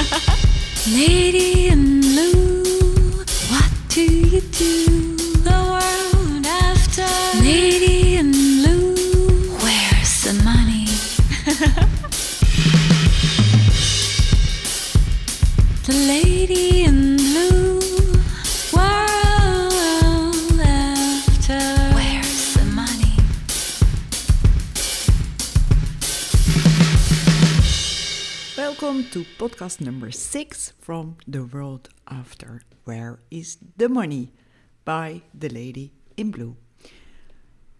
Lady in blue, what do you do? The world after. Lady in blue, where's the money? the lady to podcast number six from The World After Where is the Money by The Lady in Blue.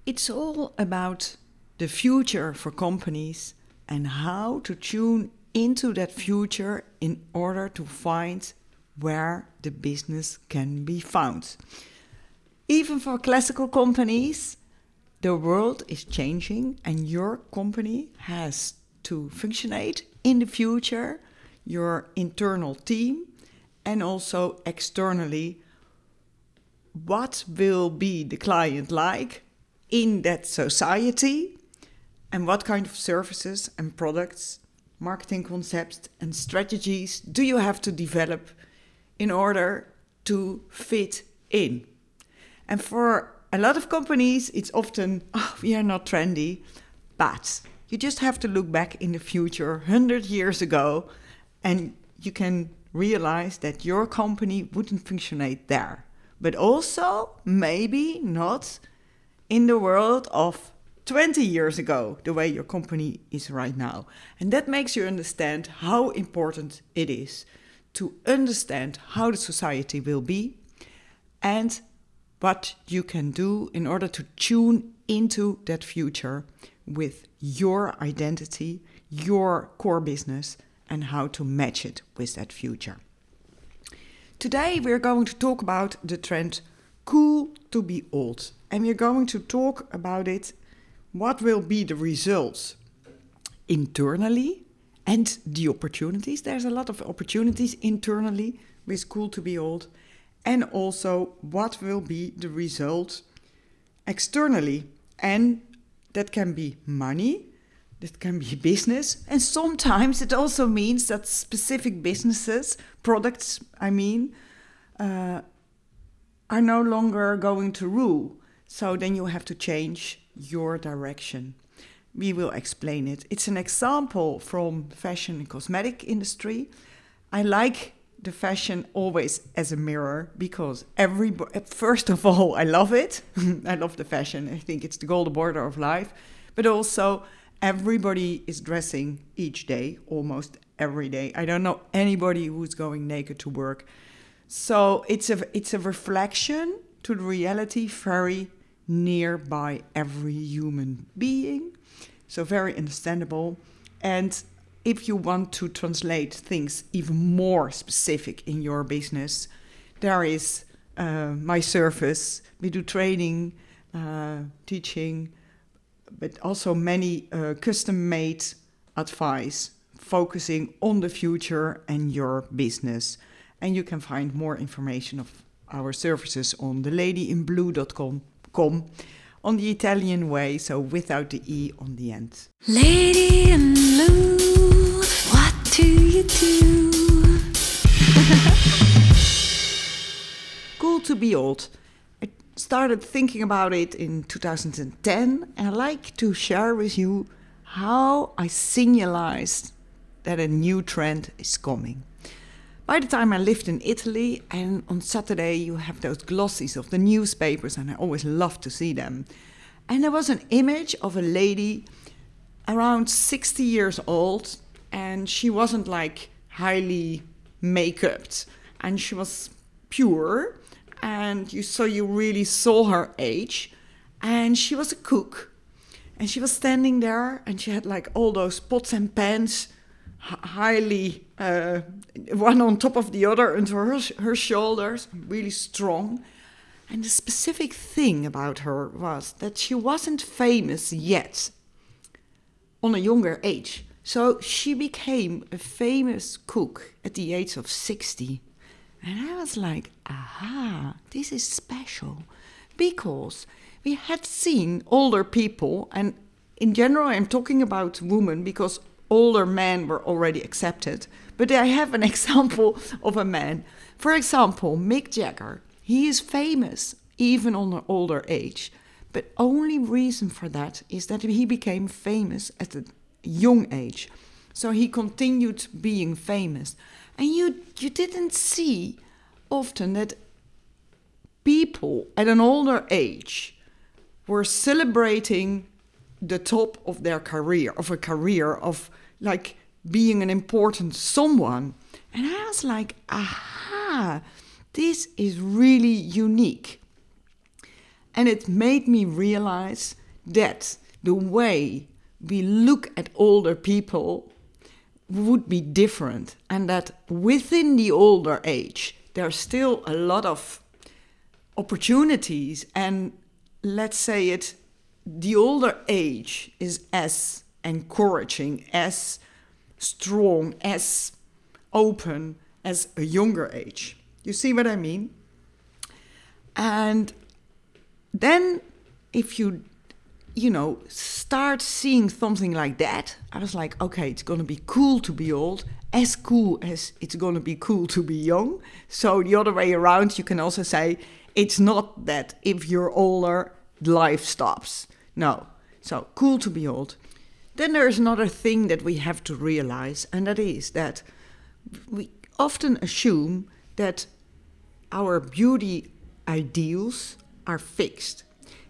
It's all about the future for companies and how to tune into that future in order to find where the business can be found. Even for classical companies, the world is changing and your company has to functionate in the future, your internal team, and also externally. What will be the client like in that society? And what kind of services and products, marketing concepts, and strategies do you have to develop in order to fit in? And for a lot of companies, it's often, oh, we are not trendy, but you just have to look back in the future 100 years ago and you can realize that your company wouldn't functionate there. But also, maybe not in the world of 20 years ago, the way your company is right now. And that makes you understand how important it is to understand how the society will be and what you can do in order to tune into that future with your identity, your core business, and how to match it with that future. Today, we're going to talk about the trend cool to be old, and we're going to talk about it what will be the results internally and the opportunities. There's a lot of opportunities internally with cool to be old, and also what will be the result externally. And that can be money, that can be business, and sometimes it also means that specific businesses, products, I mean, uh, are no longer going to rule. So then you have to change your direction. We will explain it. It's an example from fashion and cosmetic industry. I like the fashion always as a mirror because every first of all I love it. I love the fashion. I think it's the golden border of life, but also everybody is dressing each day, almost every day. I don't know anybody who's going naked to work. So it's a it's a reflection to the reality very nearby every human being. So very understandable and if you want to translate things even more specific in your business, there is uh, my service. We do training, uh, teaching, but also many uh, custom made advice focusing on the future and your business. And you can find more information of our services on theladyinblu.com on the Italian way, so without the E on the end. Lady in blue, what do you do? cool to be old. Started thinking about it in 2010, and I like to share with you how I signalized that a new trend is coming. By the time I lived in Italy, and on Saturday you have those glossies of the newspapers, and I always love to see them. And there was an image of a lady around 60 years old, and she wasn't like highly make-upped, and she was pure, and you so you really saw her age, and she was a cook, and she was standing there, and she had like all those pots and pans highly uh, one on top of the other under her, her shoulders, really strong. And the specific thing about her was that she wasn't famous yet on a younger age. So she became a famous cook at the age of 60. And I was like, aha, this is special. Because we had seen older people, and in general, I'm talking about women because older men were already accepted, But I have an example of a man. For example, Mick Jagger. He is famous even on an older age. But only reason for that is that he became famous at a young age. So he continued being famous. And you you didn't see often that people at an older age were celebrating the top of their career, of a career, of like being an important someone. And I was like, aha, this is really unique. And it made me realize that the way we look at older people would be different, and that within the older age, there's still a lot of opportunities and let's say it the older age is as encouraging as strong as open as a younger age. You see what i mean? And then if you you know start seeing something like that i was like okay it's going to be cool to be old as cool as it's going to be cool to be young. So the other way around you can also say it's not that if you're older life stops. No. So cool to be old. Then there's another thing that we have to realize and that is that we often assume that our beauty ideals are fixed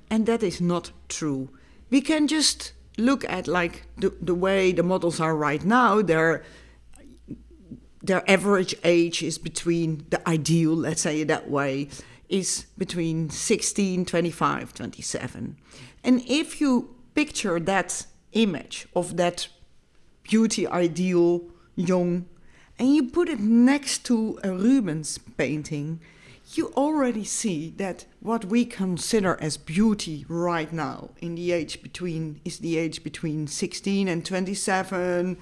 and that is not true. We can just look at like the, the way the models are right now. Their their average age is between the ideal, let's say it that way, is between 16, 25, 27. And if you picture that image of that beauty ideal young and you put it next to a Rubens painting, you already see that what we consider as beauty right now in the age between is the age between 16 and 27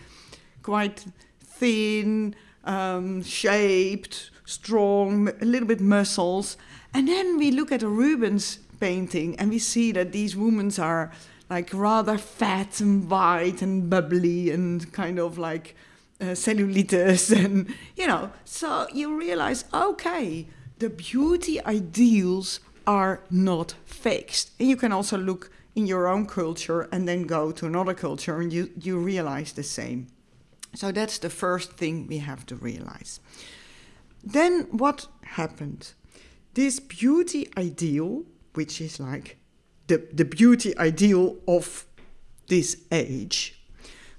quite thin um, shaped strong a little bit muscles. And then we look at a rubens painting and we see that these women are like rather fat and white and bubbly and kind of like uh, cellulitis and you know. So you realize okay the beauty ideals are not fixed. And you can also look in your own culture and then go to another culture and you, you realize the same. So that's the first thing we have to realize. Then what happened? This beauty ideal, which is like the, the beauty ideal of this age,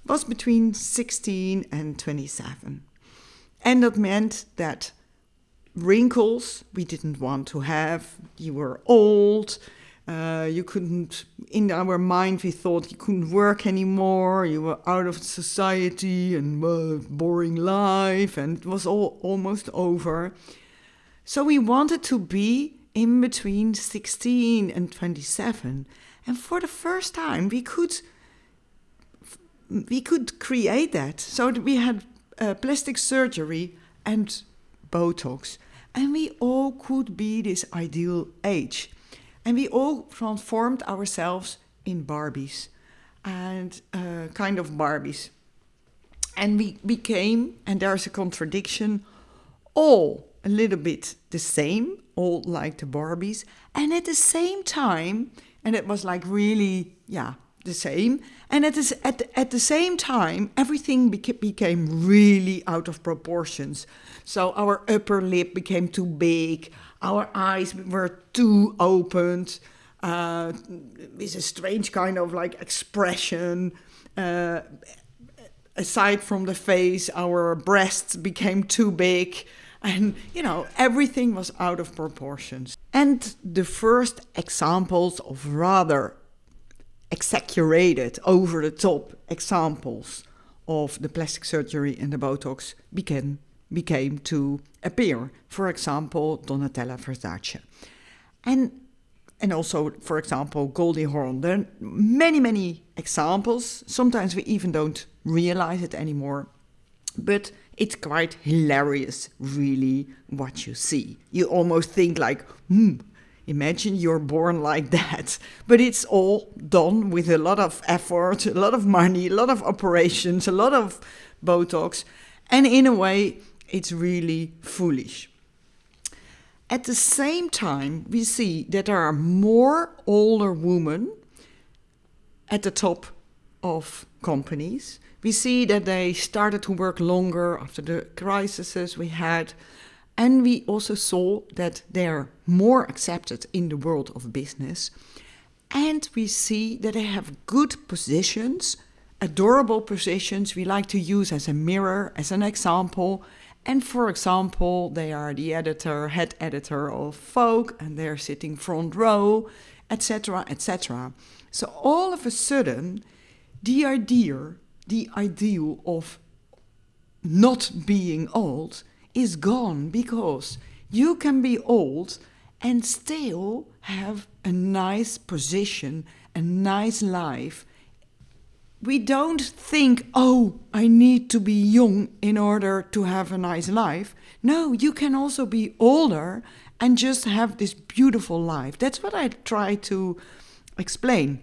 was between 16 and 27. And that meant that wrinkles we didn't want to have. You were old. Uh, you couldn't, in our mind, we thought you couldn't work anymore. You were out of society and uh, boring life, and it was all almost over. So we wanted to be in between 16 and 27. And for the first time, we could we could create that. So we had uh, plastic surgery and Botox. And we all could be this ideal age. And we all transformed ourselves in Barbies and uh, kind of Barbies. And we became, and there's a contradiction, all a little bit the same, all like the Barbies. And at the same time, and it was like really, yeah, the same. And at, this, at, the, at the same time, everything beca- became really out of proportions. So our upper lip became too big, our eyes were too opened, uh, with a strange kind of like expression. Uh, aside from the face, our breasts became too big. And, you know, everything was out of proportions. And the first examples of rather exaggerated, over the top examples of the plastic surgery and the Botox began, became to appear. For example, Donatella Versace. And, and also, for example, Goldie Hawn. There are many, many examples. Sometimes we even don't realize it anymore. But it's quite hilarious, really, what you see. You almost think like, hmm, imagine you're born like that. But it's all done with a lot of effort, a lot of money, a lot of operations, a lot of Botox. And in a way, it's really foolish. At the same time, we see that there are more older women at the top of companies. We see that they started to work longer after the crises we had. And we also saw that they're more accepted in the world of business. And we see that they have good positions, adorable positions we like to use as a mirror, as an example. And for example, they are the editor, head editor of Vogue, and they're sitting front row, etc., etc. So all of a sudden, the idea, the ideal of not being old is gone because you can be old and still have a nice position, a nice life. We don't think, oh, I need to be young in order to have a nice life. No, you can also be older and just have this beautiful life. That's what I try to explain.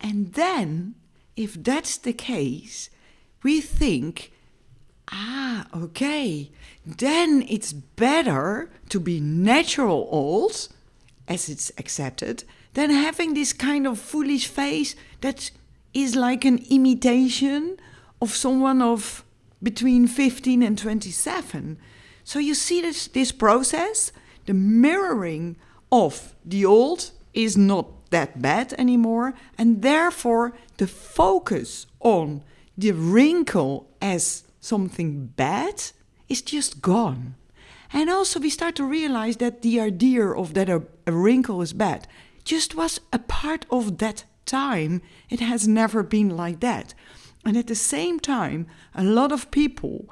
And then, if that's the case, we think, ah, okay, then it's better to be natural old, as it's accepted, than having this kind of foolish face that is like an imitation of someone of between 15 and 27. So you see this, this process, the mirroring of the old is not that bad anymore, and therefore the focus on the wrinkle as something bad is just gone. And also, we start to realize that the idea of that a, a wrinkle is bad just was a part of that time. It has never been like that. And at the same time, a lot of people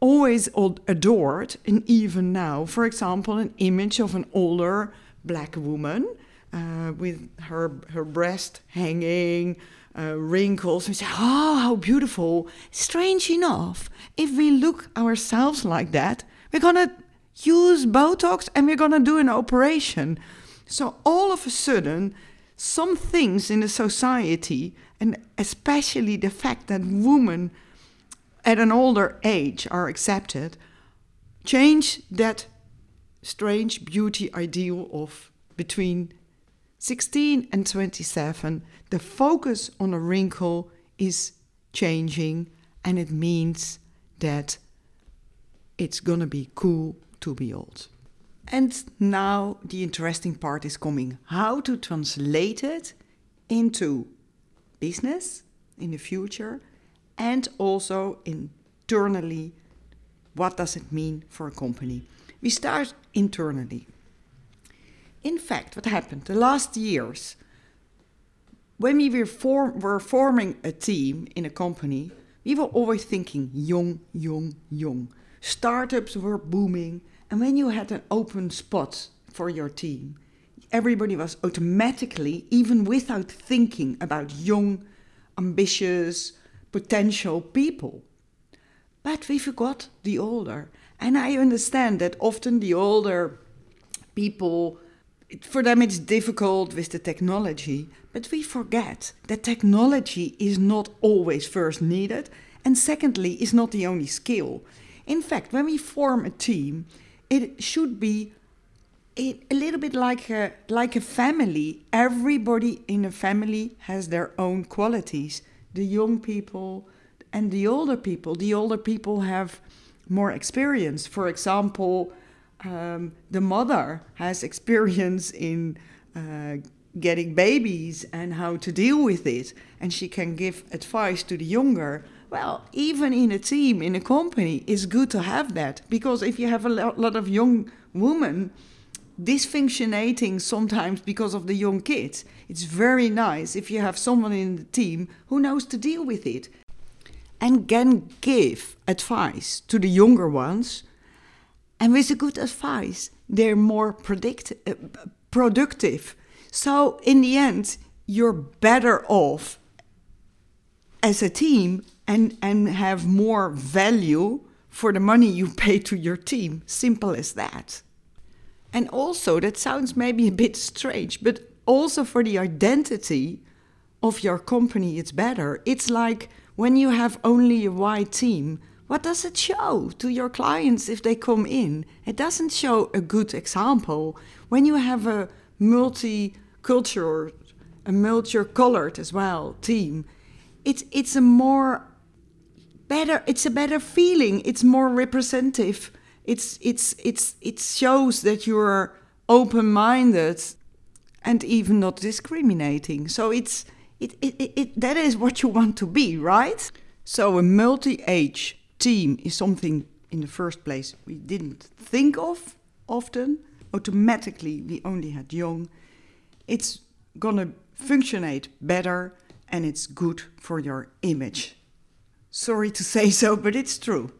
always adored, and even now, for example, an image of an older black woman uh, with her her breast hanging, uh, wrinkles. We say, "Oh, how beautiful!" Strange enough, if we look ourselves like that, we're gonna use Botox and we're gonna do an operation. So all of a sudden, some things in the society, and especially the fact that women at an older age are accepted, change that strange beauty ideal of between 16 and 27, the focus on a wrinkle is changing, and it means that it's gonna be cool to be old. And now the interesting part is coming how to translate it into business in the future and also internally what does it mean for a company. We start internally. In fact, what happened the last years, when we were, form, were forming a team in a company, we were always thinking young, young, young. Startups were booming, and when you had an open spot for your team, everybody was automatically, even without thinking about young, ambitious, potential people. But we forgot the older. And I understand that often the older people for them it's difficult with the technology, but we forget that technology is not always first needed, and secondly, is not the only skill. In fact, when we form a team, it should be a, a little bit like a, like a family. Everybody in a family has their own qualities. The young people and the older people. The older people have more experience. For example, um, the mother has experience in uh, getting babies and how to deal with it, and she can give advice to the younger. Well, even in a team, in a company, it's good to have that because if you have a lot of young women dysfunctionating sometimes because of the young kids, it's very nice if you have someone in the team who knows to deal with it and can give advice to the younger ones and with a good advice, they're more predict- uh, productive. So, in the end, you're better off as a team and, and have more value for the money you pay to your team. Simple as that. And also, that sounds maybe a bit strange, but also for the identity of your company, it's better. It's like when you have only a white team, what does it show to your clients if they come in? It doesn't show a good example. When you have a multicultural, a multicolored as well team, it's it's a more better it's a better feeling. It's more representative. It's it's it's it shows that you're open-minded and even not discriminating. So it's it, it, it, it that is what you want to be, right? So a multi-age team is something in the first place we didn't think of often. Automatically, we only had young. It's gonna functionate better and it's good for your image. Sorry to say so, but it's true.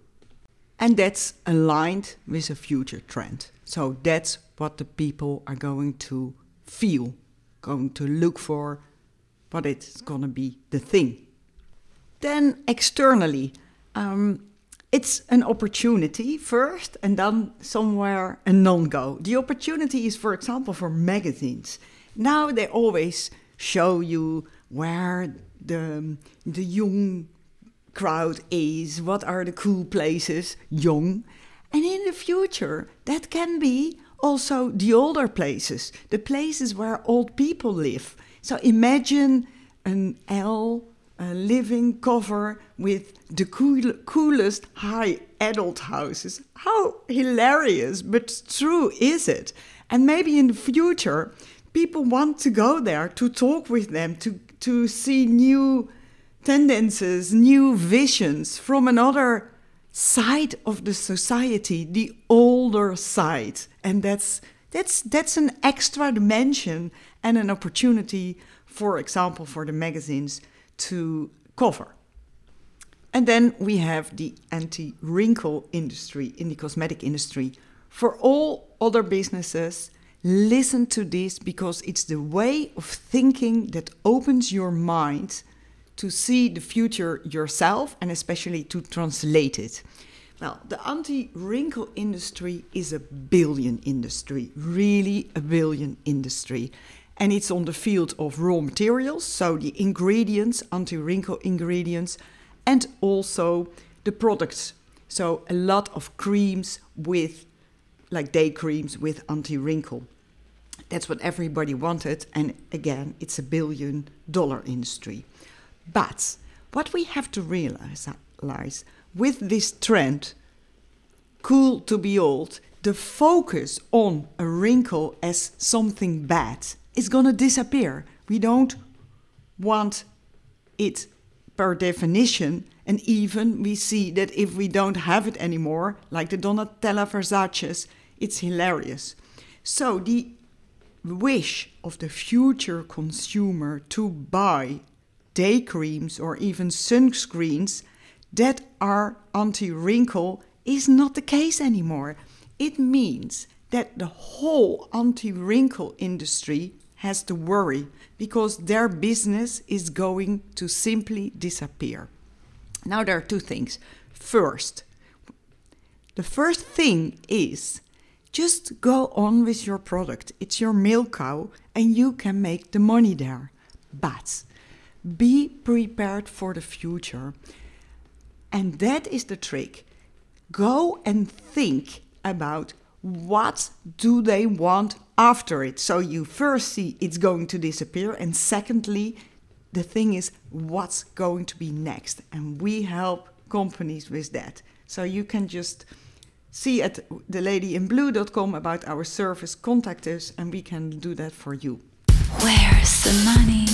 And that's aligned with a future trend. So that's what the people are going to feel, going to look for, but it's gonna be the thing. Then externally, um, it's an opportunity first and then somewhere a non-go. The opportunity is, for example, for magazines. Now they always show you where the, the young crowd is, what are the cool places, young. And in the future, that can be also the older places, the places where old people live. So imagine an L living cover with the cool, coolest high adult houses. How hilarious, but true is it? And maybe in the future, people want to go there to talk with them, to, to see new tendencies, new visions from another side of the society, the older side. And that's that's that's an extra dimension and an opportunity, for example, for the magazines to cover. And then we have the anti wrinkle industry in the cosmetic industry. For all other businesses, listen to this because it's the way of thinking that opens your mind to see the future yourself and especially to translate it. Well, the anti wrinkle industry is a billion industry, really a billion industry and it's on the field of raw materials, so the ingredients, anti wrinkle ingredients, and also the products. So a lot of creams with, like day creams with anti wrinkle. That's what everybody wanted, and again, it's a billion dollar industry. But what we have to realize with this trend, cool to be old, the focus on a wrinkle as something bad is going to disappear. We don't want it per definition. And even we see that if we don't have it anymore, like the Donatella Versace's, it's hilarious. So the wish of the future consumer to buy day creams or even sunscreens that are anti wrinkle is not the case anymore. It means that the whole anti wrinkle industry has to worry because their business is going to simply disappear. Now, there are two things. First, the first thing is just go on with your product. It's your milk cow and you can make the money there. But be prepared for the future. And that is the trick. Go and think about what do they want after it. So you first see it's going to disappear, and secondly, the thing is what's going to be next. And we help companies with that. So you can just see at theladyinblu.com about our service, contact us, and we can do that for you. Where's the money?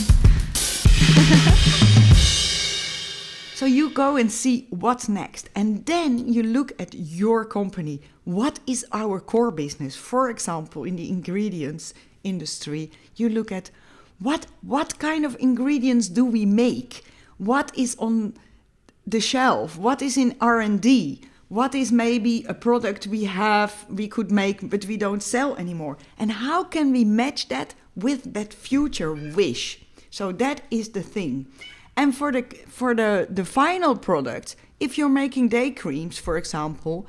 So you go and see what's next, and then you look at your company. What is our core business? For example, in the ingredients industry, you look at what what kind of ingredients do we make? What is on the shelf? What is in R&D? What is maybe a product we have we could make but we don't sell anymore? And how can we match that with that future wish? So that is the thing. And for the for the the final product, if you're making day creams, for example,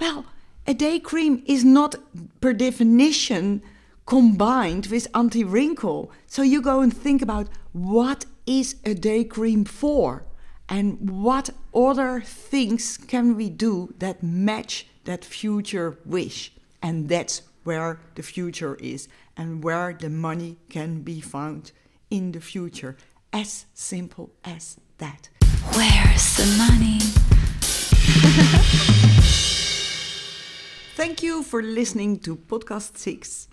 well, a day cream is not per definition combined with anti-wrinkle. So you go and think about what is a day cream for? And what other things can we do that match that future wish? And that's where the future is and where the money can be found in the future. As simple as that. Where's the money? Thank you for listening to podcast 6.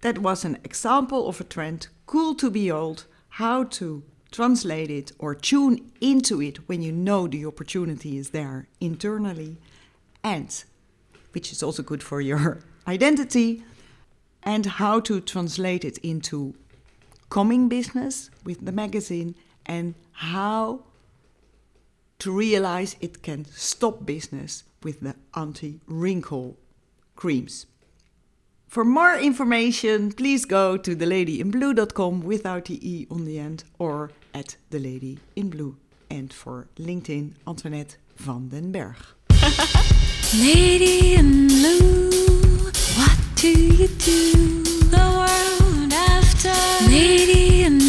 That was an example of a trend, cool to be old, how to translate it or tune into it when you know the opportunity is there internally, and which is also good for your identity, and how to translate it into coming business with the magazine, and how to realize it can stop business with the anti wrinkle creams. For more information, please go to theladyinblu.com without the E on the end or at The Lady in Blue. And for LinkedIn, Antoinette van den Berg. Lady in blue, what do you do? Canadian